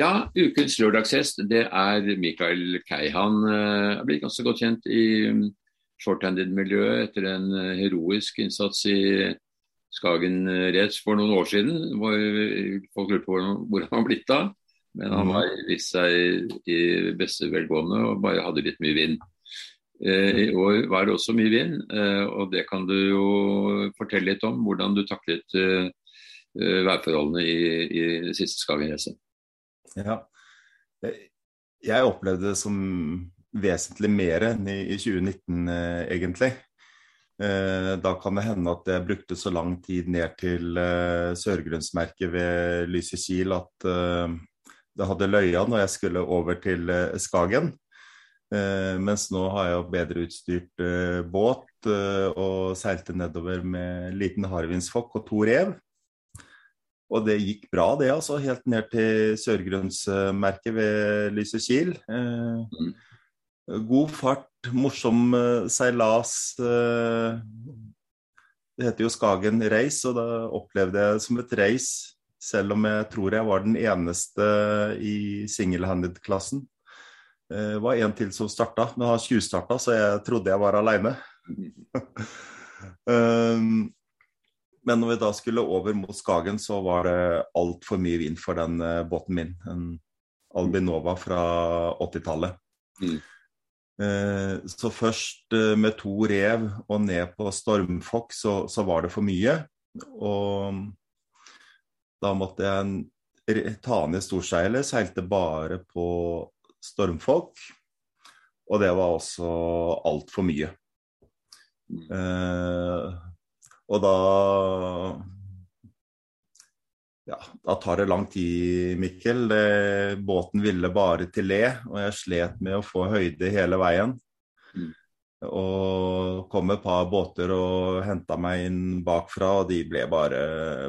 Ja, ukens lørdagshest det er Mikael Kei. Han er blitt ganske godt kjent i um, shorthanded-miljøet etter en uh, heroisk innsats i Skagen Race for noen år siden. Hvor folk lurte på hvor han var blitt av. Men han var mhm. vist seg i beste velgående og bare hadde litt mye vind. I år var det også mye vind, og det kan du jo fortelle litt om. Hvordan du taklet værforholdene i, i siste Skagen-racet. Ja. Jeg opplevde det som vesentlig mer enn i 2019, eh, egentlig. Eh, da kan det hende at jeg brukte så lang tid ned til eh, sørgrunnsmerket ved Lysekil at det hadde løya når jeg skulle over til Skagen. mens nå har jeg bedre utstyrt båt og seilte nedover med liten harvinsfokk og to rev. Og det gikk bra, det, altså. Helt ned til sørgrunnsmerket ved Lysekil. Eh, mm. God fart, morsom eh, seilas. Eh, det heter jo Skagen Race, og da opplevde jeg det som et race. Selv om jeg tror jeg var den eneste i single-handed-klassen. Det var en til som starta, men han tjuvstarta, så jeg trodde jeg var aleine. um, Men når vi da skulle over mot Skagen, så var det altfor mye vind for den uh, båten min. En Albinova fra 80-tallet. Mm. Uh, så først uh, med to rev og ned på stormfokk, så, så, var det for mye. Og da måtte jeg ta ned storseilet, seilte bare på stormfokk. Og det var også altfor mye. Uh, og da ja, da tar det lang tid, Mikkel. Det, båten ville bare til le, og jeg slet med å få høyde hele veien. Mm. Og kom et par båter og henta meg inn bakfra, og de ble bare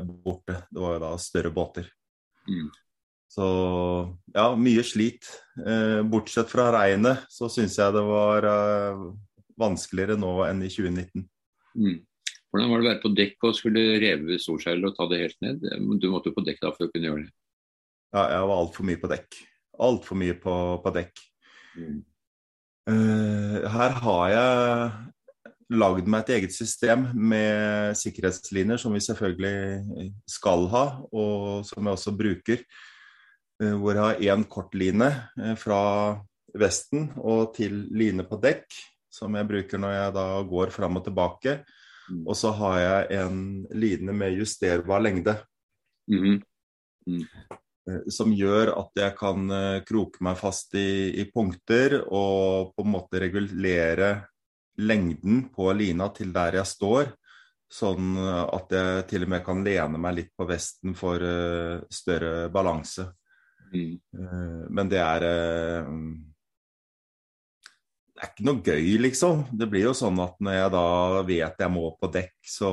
borte. Det var jo da større båter. Mm. Så ja, mye slit. Eh, bortsett fra regnet, så syns jeg det var eh, vanskeligere nå enn i 2019. Mm. Hvordan var det å være på dekk og skulle reve storseilet og ta det helt ned? Du måtte jo på dekk da for å kunne gjøre det. Ja, jeg var altfor mye på dekk. Altfor mye på, på dekk. Mm. Uh, her har jeg lagd meg et eget system med sikkerhetslinjer, som vi selvfølgelig skal ha, og som jeg også bruker. Uh, hvor jeg har én kortline uh, fra vesten og til line på dekk, som jeg bruker når jeg da går fram og tilbake. Mm. Og så har jeg en line med justerbar lengde. Mm. Mm. Som gjør at jeg kan eh, kroke meg fast i, i, punkter og på en måte regulere lengden på lina til der jeg står. Sånn at jeg til og med kan lene meg litt på vesten for uh, større balanse. Mm. Uh, men det er uh, det er ikke noe gøy, liksom. Det blir jo sånn at når jeg da vet jeg må på dekk, så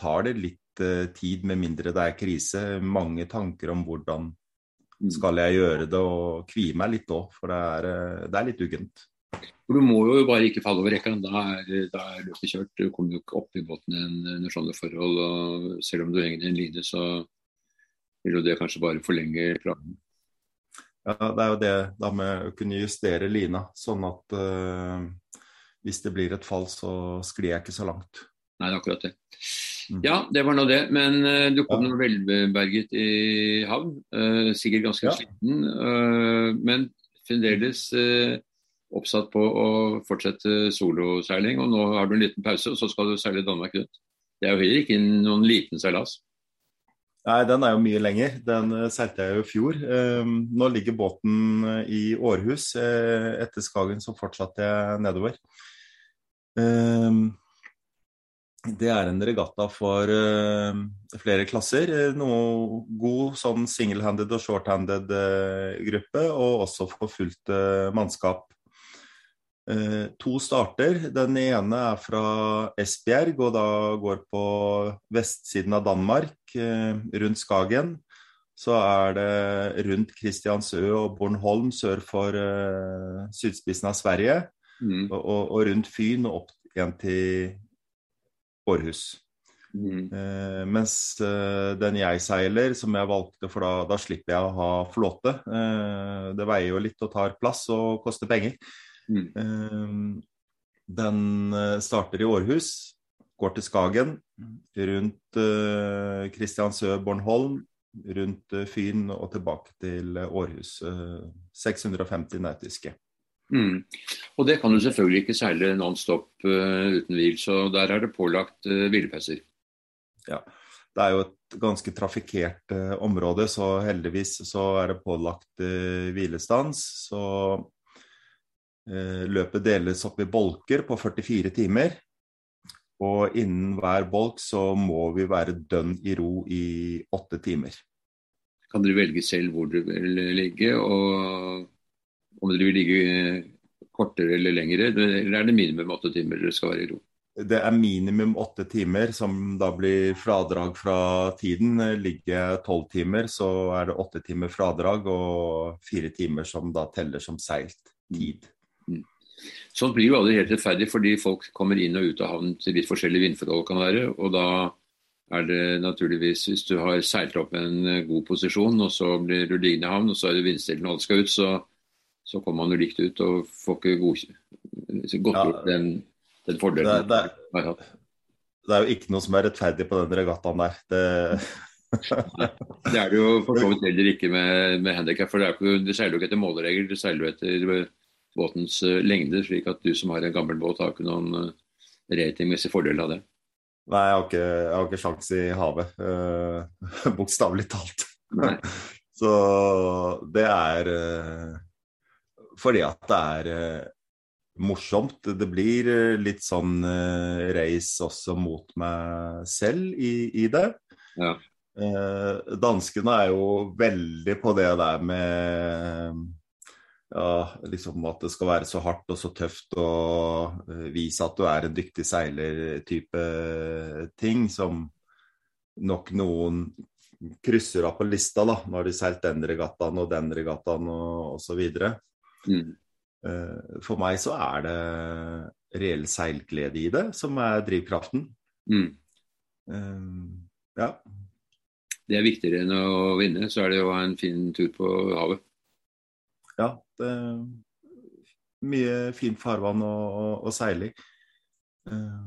tar det litt uh, tid, med mindre det er krise. Mange tanker om hvordan mm. skal jeg gjøre det, og kvier meg litt òg, for det er, uh, det er litt uggent. Du må jo bare ikke falle over rekka. Da er, da er løpet kjørt. Du kommer jo ikke opp i båten under sånne forhold. og Selv om du henger i en line, så vil jo det kanskje bare forlenge planen. Ja, det er jo det da med å kunne justere lina, sånn at uh, hvis det blir et fall, så sklir jeg ikke så langt. Nei, det er akkurat det. Mm. Ja, det var nå det. Men uh, du kom ja. velberget i havn. Uh, sikkert ganske ja. sliten, men fremdeles oppsatt på å fortsette soloseiling. Og nå har du en liten pause, og så skal du seile Danmark rundt. Det er jo heller ikke noen liten seilas. Nei, den er jo mye lenger. Den uh, seilte jeg jo i fjor. Uh, nå ligger båten uh, i Århus. etter Skagen så fortsatte jeg nedover. det er en regatta for flere klasser. Noe god sånn single-handed og short-handed gruppe, og også for fullt mannskap. Eh, to starter. Den ene er fra Esbjerg og da går på vestsiden av Danmark, eh, rundt Skagen. Så er det rundt Kristiansø og Bornholm sør for uh, sydspissen av Sverige. Mm. Og, og, rundt Fyn og opp igjen til Århus. Mm. Uh, mens uh, den jeg seiler, som jeg valgte, for da, da slipper jeg å ha flåte. Eh, det veier jo litt og tar plass og koster penger. Mm. Eh, den eh, starter i Århus, går til Skagen, rundt uh, Kristiansø, Bornholm, rundt uh, Fyn og tilbake til Århus. 650 nautiske. Mm. Og det kan du selvfølgelig ikke seile non stop uten hvil, så der er det pålagt hvilepauser. Ja. Det er jo et ganske trafikkert uh, område, så heldigvis så er det pålagt uh, hvilestans. Så uh, løpet deles opp i bolker på 44 timer. Og innen hver bolk så må vi være dønn i ro i åtte timer. Kan dere velge selv hvor dere vil ligge, og om dere vil ligge kortere eller lengre? Eller er det minimum åtte timer dere skal være i ro? det er minimum åtte timer som da blir fradrag fra tiden. Ligger jeg tolv timer, så er det åtte timer fradrag og fire timer som da teller som seilt tid. Sånn blir jo aldri helt rettferdig, fordi folk kommer inn og ut av havnen til litt forskjellige vindforhold kan være. og da er det naturligvis, Hvis du har seilt opp en god posisjon, og så blir du liggende i havn, og så er det vindstille når alle skal ut, så, så kommer man jo likt ut og får ikke godkjent godt ja. den den fordelen det, det, det, er jo ikke noe som er rettferdig på den regattaen der. Det, det er det jo for så vidt heller ikke med, med handikap. For du seiler jo ikke etter måleregler, du seiler jo etter båtens uh, lengde. Slik at du som har en gammel båt, har ikke noen uh, ratingmessig fordel av det. Nei, jeg har ikke, jeg har ikke sjans i havet. Uh, Bokstavelig talt. Så det er uh, fordi at det er morsomt. Det blir eh, litt sånn uh, race også mot meg selv i, i det. Ja. Uh, danskene er jo veldig på det der med ja, liksom at det skal være så hardt og så tøft og uh, vise at du er en dyktig seiler-type ting, som nok noen krysser av på lista da, når de seilt den regattaen og den regattaen og osv. Mm. Eh, for meg så er det reell seilglede i det som er drivkraften. Mm. Um, ja. Det er viktigere enn å vinne, så er det jo en fin tur på havet. Ja, det er mye fint farvann å, å, å seile i. Eh,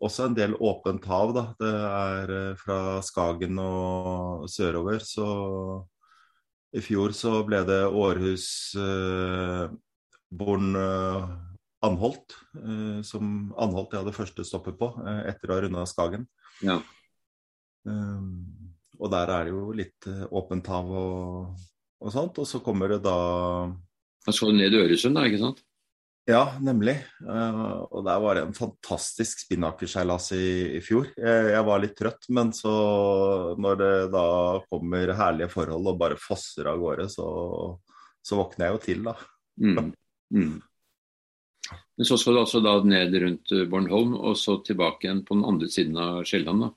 også en del åpent hav, da. Det er fra Skagen og sørover, så i fjor så ble det Århus, Born eh, Anholt, uh, som Anholt jeg hadde første stoppet på uh, etter å ha runda Skagen. Ja. og der er det jo litt åpent hav og, og, sånt. Og så kommer det da du ned i Øresund, da, ikke sant? Ja, nemlig. og der var det en fantastisk spinnakerseilas i, i fjor. Jeg, jeg, var litt trøtt, men så når det da kommer herlige forhold og bare fosser av gårde, så, så våkner jeg jo til, da. Mm. Mm. Men så skal du altså da ned rundt Bornholm, og så tilbake igjen på den andre siden av Sjælland, da?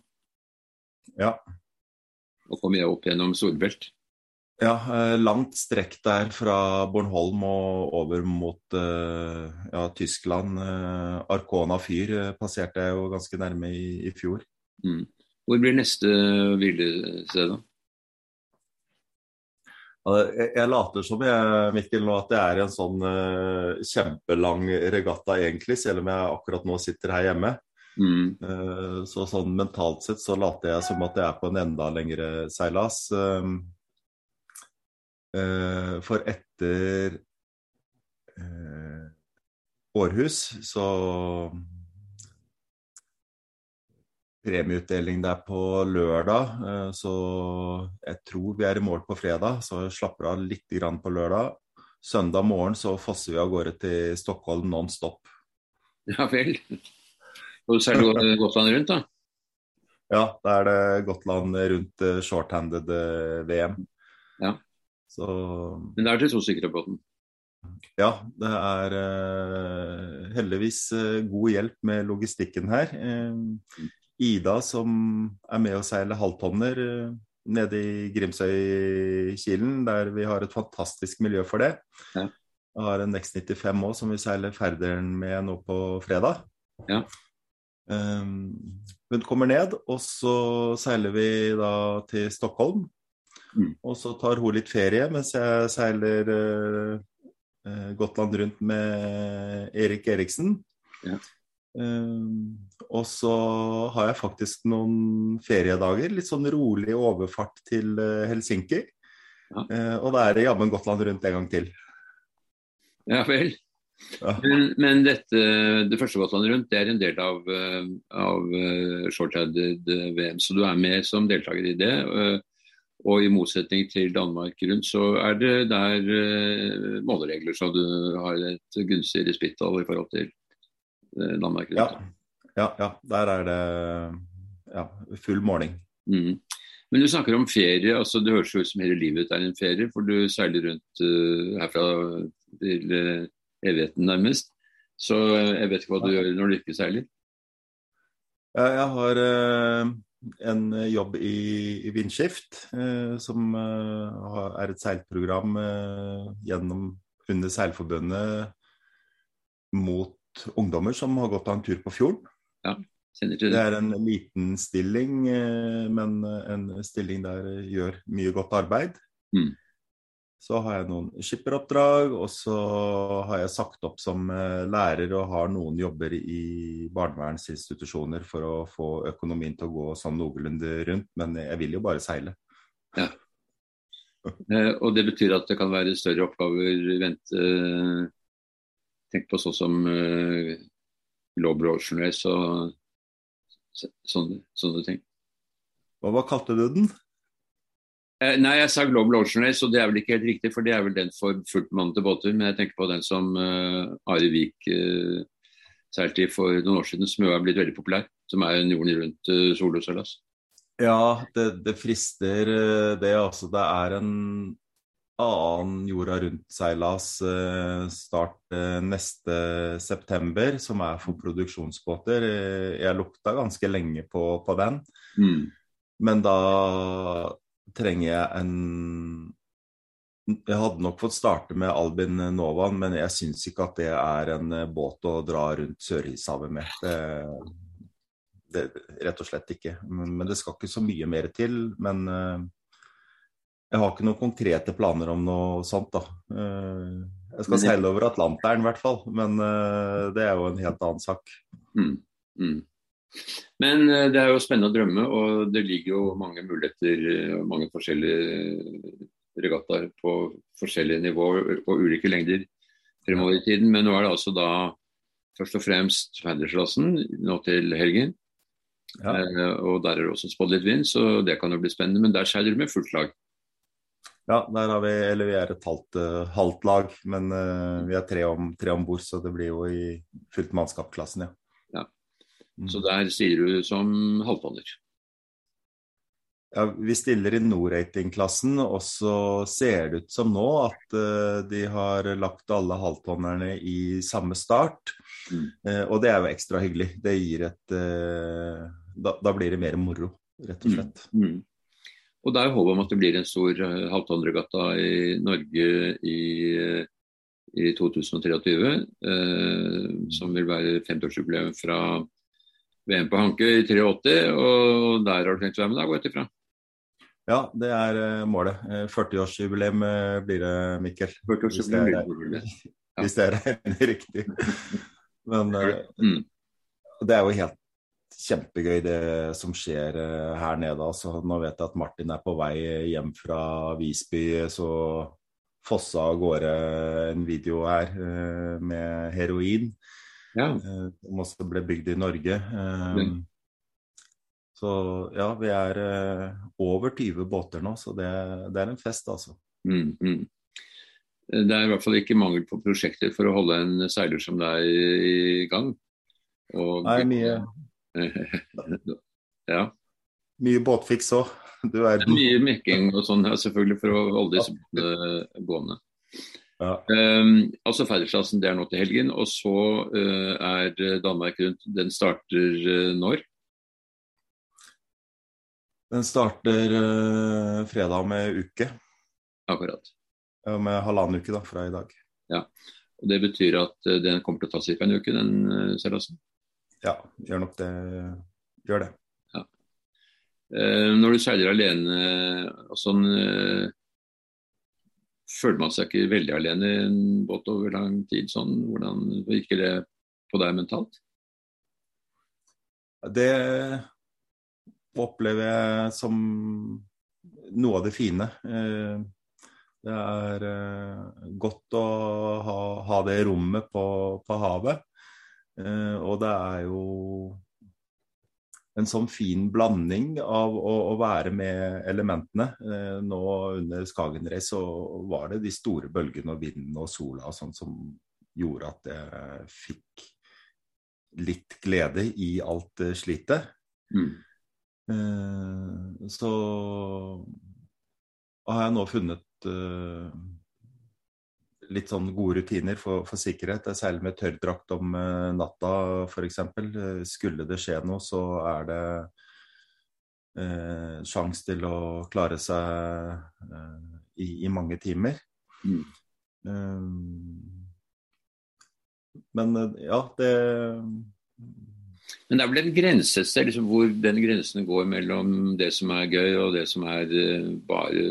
Ja. Og komme opp gjennom Storbelt? Ja, eh, langt strekk der fra Bornholm og over mot eh, ja, Tyskland. Arkona fyr passerte jeg jo ganske nærme i, i fjor. Mm. Hvor blir neste hvilested, da? Jeg later som jeg, Mikkel, nå at det er en sånn kjempelang regatta egentlig, selv om jeg akkurat nå sitter her hjemme. Mm. Så sånn mentalt sett så later jeg som at jeg er på en enda lengre seilas. Uh, for etter Århus så premieutdeling der på lørdag. uh, så jeg tror vi er i mål på fredag, så slapper av litt på lørdag. Søndag morgen så fosser vi av gårde til Stockholm non stop. Ja vel. Og så er det Gotland rundt, da? Ja, da er det Gotland rundt shorthanded VM. Ja. Så... Men det er til to stykker på båten? Ja, det er uh, heldigvis uh, god hjelp med logistikken her. Uh, Ida som er med og seiler halvtonner nede i Grimsøykilen, der vi har et fantastisk miljø for det. Ja. Jeg har en X95 òg som vi seiler Færderen med nå på fredag. Ja. Hun kommer ned, og så seiler vi da til Stockholm. Mm. Og så tar hun litt ferie mens jeg seiler uh, Gotland rundt med Erik Eriksen. Ja. Uh, og så har jeg faktisk noen feriedager. Litt sånn rolig overfart til uh, Helsinki. Ja. og da er det jammen Gotland rundt en gang til. Ja vel. Ja. Men, men, dette, det første Gotland rundt det er en del av, av shortheaded VM, så du er med som deltaker i det. Og i motsetning til Danmark rundt, så er det der uh, måleregler, som du har et gunstig respittal i forhold til uh, Danmark rundt. Ja. ja. ja, der er det ja, full måling. Mm. Men du snakker om ferie. altså Det høres ut som hele livet er en ferie, for du seiler rundt uh, herfra til evigheten nærmest. Så jeg vet ikke hva du gjør når du ikke seiler? Jeg har en eh, jobb i, i Vindskift, eh, som eh, er et seilprogram eh, gjennom under Seilforbundet mot ungdommer som har gått av en tur på fjorden. Ja, det. det er en liten stilling, eh, men en stilling der gjør mye godt arbeid. Mm. Så har jeg noen skipperoppdrag, og så har jeg sagt opp som eh, lærer og har noen jobber i barnevernsinstitusjoner for å få økonomien til å gå sånn noenlunde rundt, men jeg vil jo bare seile. Ja. Eh, og det betyr at det kan være større oppgaver vente. Tenk på sånn som uh, Global Ocean Race og sånne, sånne ting. Hva, hva kalte du den? Eh, nei, jeg sa Global Ocean Race, og det er vel ikke helt riktig, for det er vel den for fullt bemannede båter. Men jeg tenker på den som uh, Ari Vik uh, seilte i for noen år siden, som jo er blitt veldig populær. Som er en jorden rundt uh, soloseilas. Ja, det, det, frister det. Altså, det er en annen jorda rundt-seilas uh, start uh, neste september, som er for produksjonsbåter. Jeg lukta ganske lenge på, på den. Mm. Men da trenger jeg en Jeg hadde nok fått starte med Albin Novan, men jeg syns ikke at det er en eh, båt å dra rundt Sørishavet med. Det, det, rett og slett ikke. Men, men, det skal ikke så mye mer til. Men uh, jeg har ikke noen konkrete planer om noe sånt, da. Uh, jeg skal seile over Atlanteren i hvert fall, men det er jo en helt annen sak. Mm. Mm. Men eh, det er jo spennende å drømme, og det ligger jo mange muligheter eh, og mange forskjellige regattaer på forskjellige nivåer og ulike lengder fremover i tiden. Men nå er det altså da først og fremst Fandersklassen nå til helgen. Ja. Eh, og der er det også spådd litt vind, så det kan jo bli spennende. Men der skjer det med fullt lag. Ja, der har vi, eller vi er et halvt, halvt lag, men uh, vi er tre om, tre om bord, så det blir jo i fullt mannskap-klassen, ja. Så mm. der sier du som halvtonner. Ja, Vi stiller i Nord-rating-klassen, og så ser det ut som nå at uh, de har lagt alle halvtonnerne i samme start. Mm. Uh, og det er jo ekstra hyggelig. Det gir et uh, da, da, blir det mer moro, rett og slett. Mm. Mm. Og det er håp om at det blir en stor halvtonnregatta i Norge i, i 2023, som vil være 50-årsjubileum fra VM på Hanke i 83, og der har du tenkt å være med, da, går jeg ut ifra? Ja, det er uh, målet. 40-årsjubileum uh, eh, blir det, Mikkel. 40-årsjubileum blir det. Hvis det er riktig. Men mm. det er jo helt kjempegøy det som skjer her nede. Altså, nå vet jeg at Martin er på vei hjem fra Visby, så fossa av gårde en video her med heroin ja. Eh, som også ble bygd i Norge. Eh, så ja, vi er eh, over 20 båter nå, så det, det er en fest, altså. Mm, mm. Det er i hvert fall ikke mangel på prosjekter for å holde en seiler som deg i gang. Og, Nei, mye Ja. Mye båtfiks òg. Mye mekking og sånn, selvfølgelig, for å holde disse båtene gående. Ja. Um, altså Ferdigklassen det er nå til helgen. Og så uh, er Danmark Rundt Den starter uh, når? Den starter uh, fredag med uke. Akkurat. Ja, med halvannen uke da, fra i dag. Ja, og Det betyr at den kommer til å ta ca. en uke, den seilasen? Ja, gjør nok det. Gjør det. Eh, når du seiler alene og sånn, eh, føler man seg ikke veldig alene i en båt over lang tid? Sånn, hvordan virker det på deg mentalt? Det opplever jeg som noe av det fine. Eh, det er godt å ha, ha det rommet på, på havet. Og det er jo en sånn fin blanding av å, å være med elementene. Eh, nå under Skagen Race så var det de store bølgene og vinden og sola og sånn som gjorde at jeg fikk litt glede i alt slitet. Mm. Eh, så har jeg nå funnet eh, litt sånn gode rutiner for, for sikkerhet. Jeg seiler med tørrdrakt om uh, natta f.eks. Uh, skulle det skje noe, så er det uh, sjanse til å klare seg uh, i, i, mange timer. Mm. men ja, det men det er vel en grense liksom, hvor den grensen går mellom det som er gøy og det som er bare,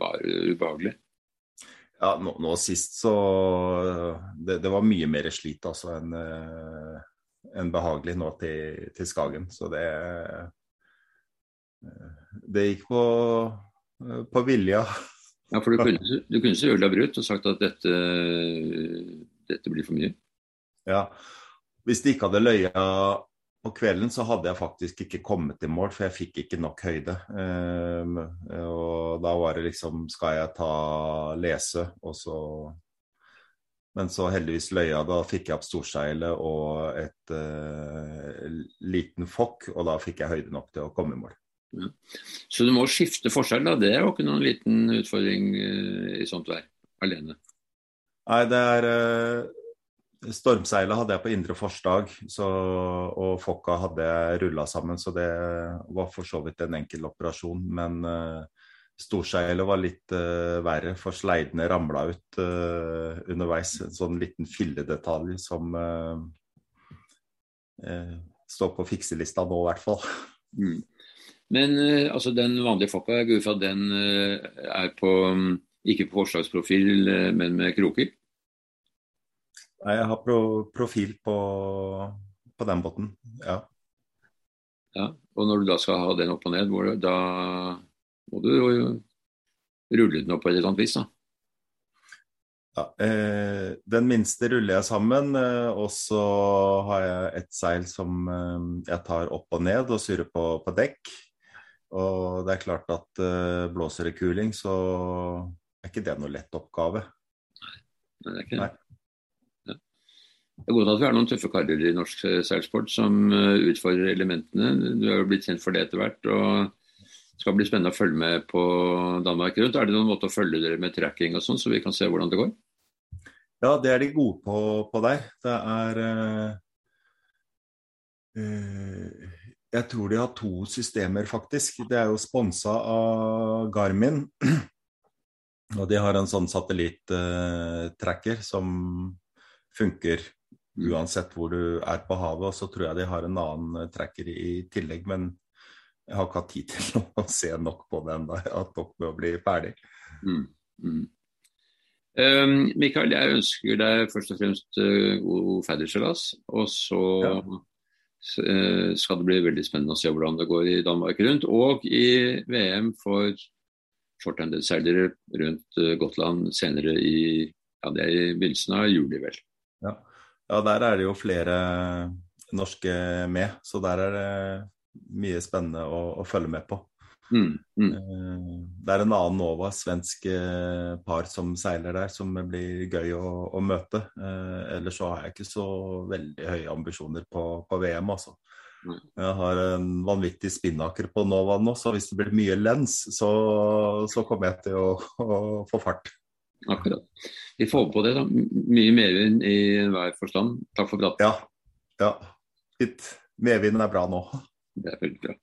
bare ubehagelig? Ja, nå, nå, sist så det, det, var mye mer slit altså enn uh, en behagelig nå til, til, Skagen. Så det Det gikk på, på vilja. Ja, for du kunne, du kunne selvfølgelig ha brutt og sagt at dette, dette blir for mye. Ja. Hvis de ikke hadde løya på kvelden så hadde jeg faktisk ikke kommet i mål, for jeg fikk ikke nok høyde. Um, og da var det liksom Skal jeg ta lese, og så Men så heldigvis løya. Da fikk jeg opp storseilet og et uh, liten fokk, og da fikk jeg høyde nok til å komme i mål. Ja. Så du må skifte forskjell, da. Det er jo ikke noen liten utfordring uh, i sånt vær alene? Nei, det er uh, Stormseilet hadde jeg på indre Forsdag, så, og Fokka hadde jeg rulla sammen, så det var for så vidt en enkel operasjon. Men uh, storseilet var litt uh, verre, for sleidene ramla ut uh, underveis. En sånn liten filledetalj som står på fikselista nå, i hvert fall. Mm. Men altså, den vanlige Fokka, jeg går ut fra den er på, ikke på forslagsprofil, men med kroker? Nei, jeg har pro profil på, på, den båten, ja. ja. Og når du da skal ha den opp og ned, må du, da må du jo rulle den opp på et eller annet vis, da. Ja, eh, den minste ruller jeg sammen, eh, og så har jeg et seil som eh, jeg tar opp og ned og surrer på, på dekk. Og det er klart at eh, blåser det kuling, så er ikke det noe lett oppgave. Nei, det er ikke det. Det er godt at vi har noen tøffe karer i norsk seilsport som eh, utfordrer elementene. Du er jo blitt kjent for det etter hvert. og Det skal bli spennende å følge med på Danmark rundt. Er det noen måte å følge dere med tracking og sånn, så vi kan se hvordan det går? Ja, det er de gode på, på der. Det er uh, Jeg tror de har to systemer, faktisk. Det er jo sponsa av Garmin. Og de har en sånn satellitttracker som funker uansett hvor du er på havet. Og så tror jeg de har en annen eh, tracker i tillegg, men jeg har ikke hatt tid til å se nok på det ennå. Jeg har hatt nok med å bli ferdig. Mm, mm. Um, Mikael, jeg ønsker deg først og fremst uh, god fadderseilas. Og så ja. uh, skal det bli veldig spennende å se hvordan det går i Danmark rundt. Og i VM for shorthanded-seilere rundt uh, Gotland senere i ja, det er i begynnelsen av juli, vel. Ja. Ja, der er det jo flere norske med, så der er det mye spennende å, å følge med på. Mm, mm. Eh, det er en annen Nova, svensk eh, par som seiler der, som blir gøy å, å møte. Eh, ellers så har jeg ikke så veldig høye ambisjoner på, på VM, altså. Mm. Jeg har en vanvittig spinnaker på Nova nå, så hvis det blir mye lens, så, så kommer jeg til å, å få fart. Akkurat. Vi får på det, da. Mye medvind i hver forstand. Takk for praten. Ja. ja. Litt medvind er bra nå. Det er veldig bra.